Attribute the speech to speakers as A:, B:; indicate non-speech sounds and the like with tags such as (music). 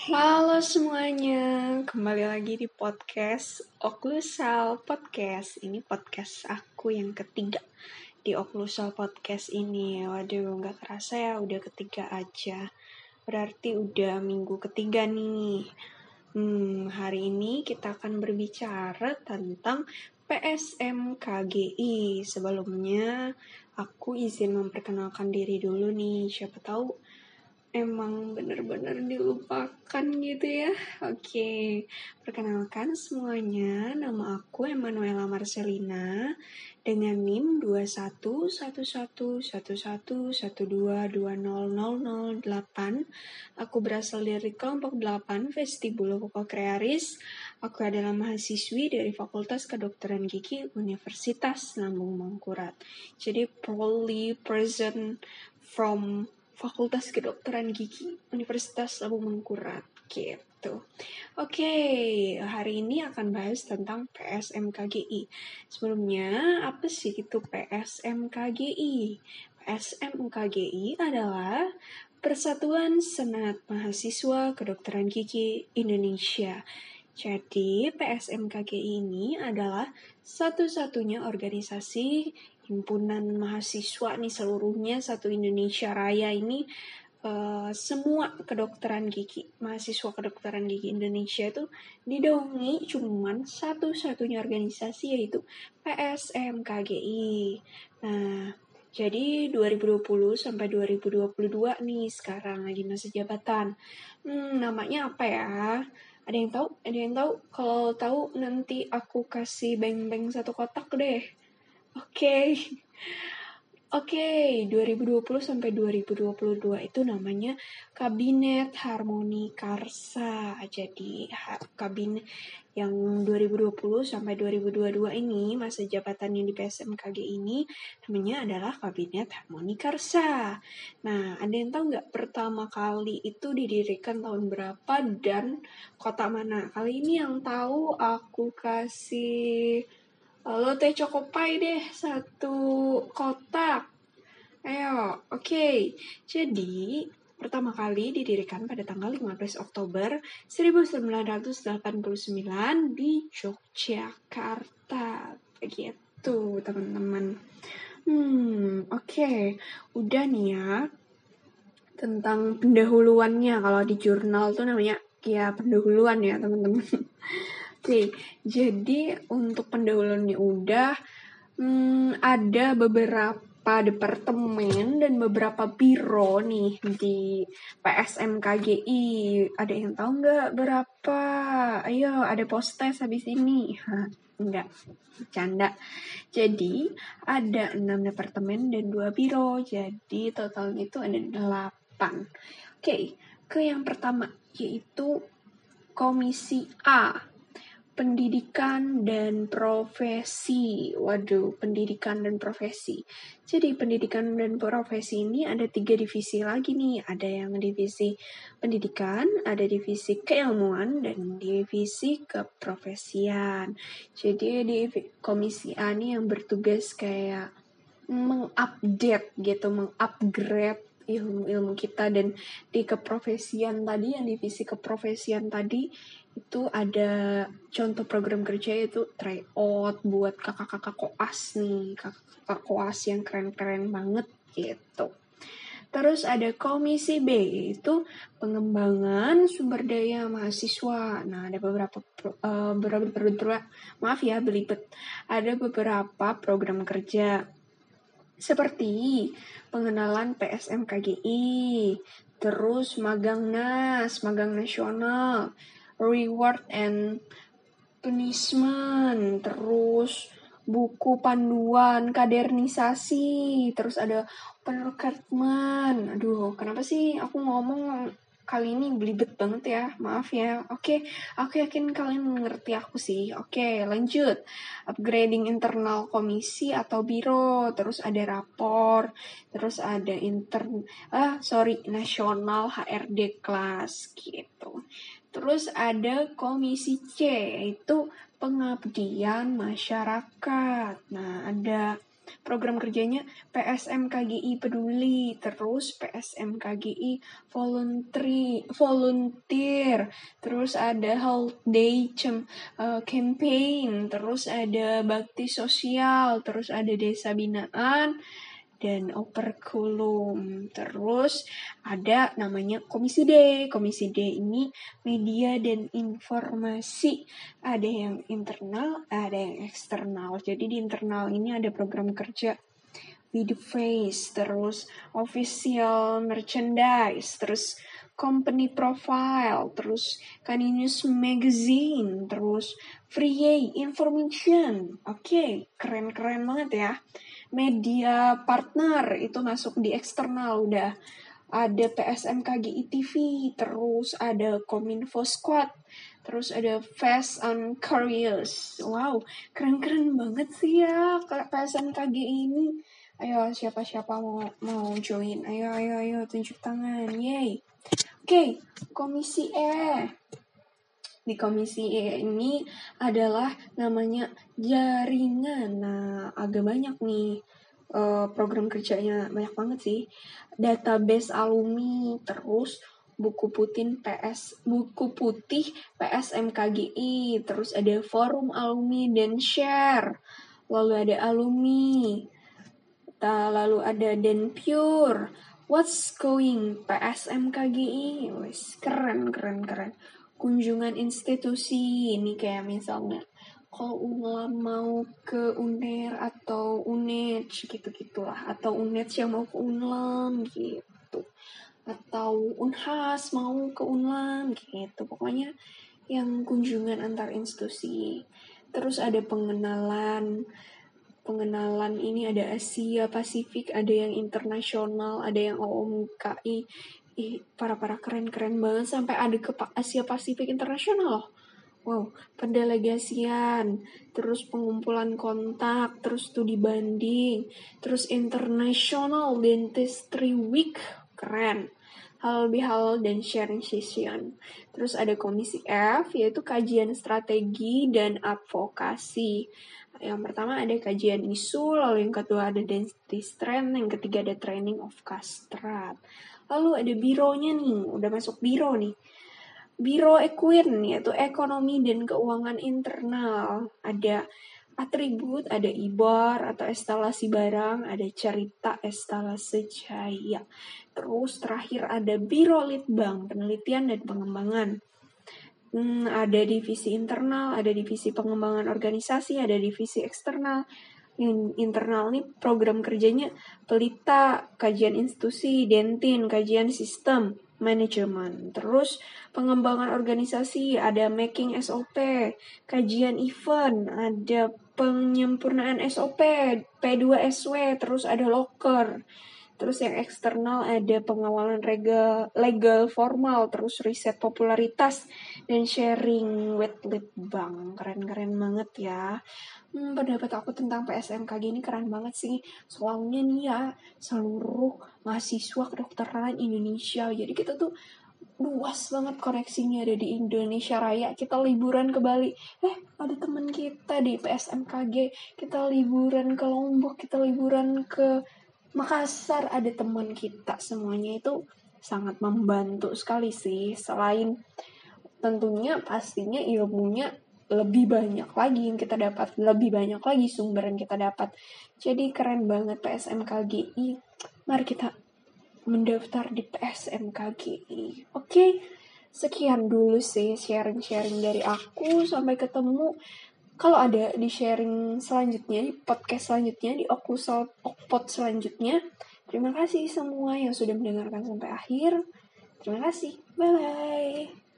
A: Halo semuanya, kembali lagi di podcast Oklusal Podcast. Ini podcast aku yang ketiga di Oklusal Podcast ini. Waduh, nggak kerasa ya, udah ketiga aja. Berarti udah minggu ketiga nih. Hmm, hari ini kita akan berbicara tentang PSMKGI. Sebelumnya, aku izin memperkenalkan diri dulu nih. Siapa tahu emang bener-bener dilupakan gitu ya. Oke, perkenalkan semuanya, nama aku Emanuela Marcelina dengan NIM 21111112200008. Aku berasal dari kelompok 8 Vestibulo Krearis. Aku adalah mahasiswi dari Fakultas Kedokteran Gigi Universitas Lambung Mangkurat. Jadi proudly present from Fakultas Kedokteran Gigi Universitas Abu Mangkurat gitu. Oke, okay, hari ini akan bahas tentang PSMKGI. Sebelumnya, apa sih itu PSMKGI? PSMKGI adalah Persatuan Senat Mahasiswa Kedokteran Gigi Indonesia. Jadi, PSMKGI ini adalah satu-satunya organisasi himpunan mahasiswa nih seluruhnya satu Indonesia Raya ini uh, semua kedokteran gigi mahasiswa kedokteran gigi Indonesia itu didongi cuman satu-satunya organisasi yaitu PSMKGI. Nah, jadi 2020 sampai 2022 nih sekarang lagi masa jabatan. Hmm, namanya apa ya? Ada yang tahu? Ada yang tahu? Kalau tahu nanti aku kasih beng-beng satu kotak deh. Oke. (laughs) Oke, okay, 2020 sampai 2022 itu namanya Kabinet Harmoni Karsa. Jadi kabinet yang 2020 sampai 2022 ini masa jabatan yang di PSMKG ini namanya adalah Kabinet Harmoni Karsa. Nah, ada yang tahu nggak pertama kali itu didirikan tahun berapa dan kota mana? Kali ini yang tahu aku kasih Lalu teh cokopai deh satu kotak. Ayo, oke. Okay. Jadi, pertama kali didirikan pada tanggal 15 Oktober 1989 di Yogyakarta. Begitu, teman-teman. Hmm, oke. Okay. Udah nih ya. Tentang pendahuluannya. Kalau di jurnal tuh namanya ya pendahuluan ya, teman-teman. (laughs) Oke, jadi untuk pendahuluannya udah hmm, ada beberapa departemen dan beberapa biro nih di PSMKGI. Ada yang tahu nggak berapa? Ayo, ada postes habis ini. enggak, canda. Jadi ada enam departemen dan dua biro. Jadi totalnya itu ada delapan. Oke, ke yang pertama yaitu Komisi A pendidikan dan profesi. Waduh, pendidikan dan profesi. Jadi pendidikan dan profesi ini ada tiga divisi lagi nih. Ada yang divisi pendidikan, ada divisi keilmuan, dan divisi keprofesian. Jadi di komisi A nih yang bertugas kayak mengupdate gitu, mengupgrade ilmu-ilmu kita dan di keprofesian tadi yang divisi keprofesian tadi itu ada contoh program kerja itu tryout buat kakak-kakak koas nih kakak-kakak koas yang keren-keren banget gitu Terus ada komisi B itu pengembangan sumber daya mahasiswa. Nah, ada beberapa uh, beberapa, beberapa maaf ya belibet. Ada beberapa program kerja seperti pengenalan PSMKGI, terus magang NAS, magang nasional, reward and punishment, terus buku panduan kadernisasi, terus ada open recruitment. Aduh, kenapa sih aku ngomong kali ini belibet banget ya, maaf ya. Oke, aku yakin kalian mengerti aku sih. Oke, lanjut. Upgrading internal komisi atau biro, terus ada rapor, terus ada intern, ah sorry, nasional HRD kelas gitu. Terus ada komisi C, yaitu pengabdian masyarakat. Nah, ada program kerjanya PSM KGI peduli, terus PSM KGI voluntary, volunteer, terus ada health day cem, uh, campaign, terus ada bakti sosial, terus ada desa binaan, dan operculum. Terus ada namanya Komisi D. Komisi D ini media dan informasi. Ada yang internal, ada yang eksternal. Jadi di internal ini ada program kerja video face, terus official merchandise, terus company profile, terus Caninius Magazine, terus free information. Oke, okay, keren-keren banget ya media partner itu masuk di eksternal udah ada PSMKG ITV, terus ada Kominfo Squad, terus ada Fast and Curious. Wow, keren-keren banget sih ya PSMKG ini. Ayo siapa-siapa mau mau join? Ayo ayo ayo tunjuk tangan. Yay. Oke, komisi E di komisi E ini adalah namanya jaringan. Nah, agak banyak nih uh, program kerjanya banyak banget sih. Database alumni, terus buku putih PS buku putih PSMKGI, terus ada forum alumni dan share. Lalu ada alumni. Lalu ada Den Pure. What's going PSMKGI? Keren keren keren. Kunjungan institusi ini kayak misalnya kalau Unlam mau ke UNER atau UNED gitu gitulah atau UNED yang mau ke Unlam gitu. Atau Unhas mau ke Unlam gitu. Pokoknya yang kunjungan antar institusi. Terus ada pengenalan pengenalan ini ada Asia Pasifik ada yang internasional ada yang OMKI ih para para keren keren banget. Sampai ada ke Asia Pasifik Internasional loh. Wow pendelegasian terus pengumpulan kontak terus studi banding terus international dentistry week. Keren hal bihal dan sharing session. Terus ada komisi F yaitu kajian strategi dan advokasi. Yang pertama ada kajian isu, lalu yang kedua ada dentist trend, yang ketiga ada training of castrat. Lalu ada bironya nih, udah masuk biro nih. Biro Equin yaitu ekonomi dan keuangan internal. Ada atribut, ada ibar atau instalasi barang, ada cerita instalasi jaya. Terus terakhir ada Biro Litbang, penelitian dan pengembangan. Hmm, ada divisi internal, ada divisi pengembangan organisasi, ada divisi eksternal, internal nih program kerjanya pelita, kajian institusi, dentin, kajian sistem, manajemen. Terus pengembangan organisasi, ada making SOP, kajian event, ada penyempurnaan SOP, P2SW, terus ada locker. Terus yang eksternal ada pengawalan legal, legal formal, terus riset popularitas dan sharing with lead bank. Keren-keren banget ya. Hmm, pendapat aku tentang PSMKG ini keren banget sih. Soalnya nih ya, seluruh mahasiswa kedokteran Indonesia. Jadi kita tuh luas banget koneksinya ada di Indonesia Raya. Kita liburan ke Bali. Eh ada teman kita di PSMKG kita liburan ke Lombok kita liburan ke Makassar. Ada teman kita semuanya. Itu sangat membantu sekali sih. Selain tentunya pastinya ilmunya lebih banyak lagi yang kita dapat. Lebih banyak lagi sumber yang kita dapat. Jadi keren banget PSMKGI mari kita mendaftar di PSMKGI oke okay? sekian dulu sih sharing-sharing dari aku sampai ketemu kalau ada di sharing selanjutnya, di podcast selanjutnya, di Okusal Okpot selanjutnya. Terima kasih semua yang sudah mendengarkan sampai akhir. Terima kasih. Bye-bye.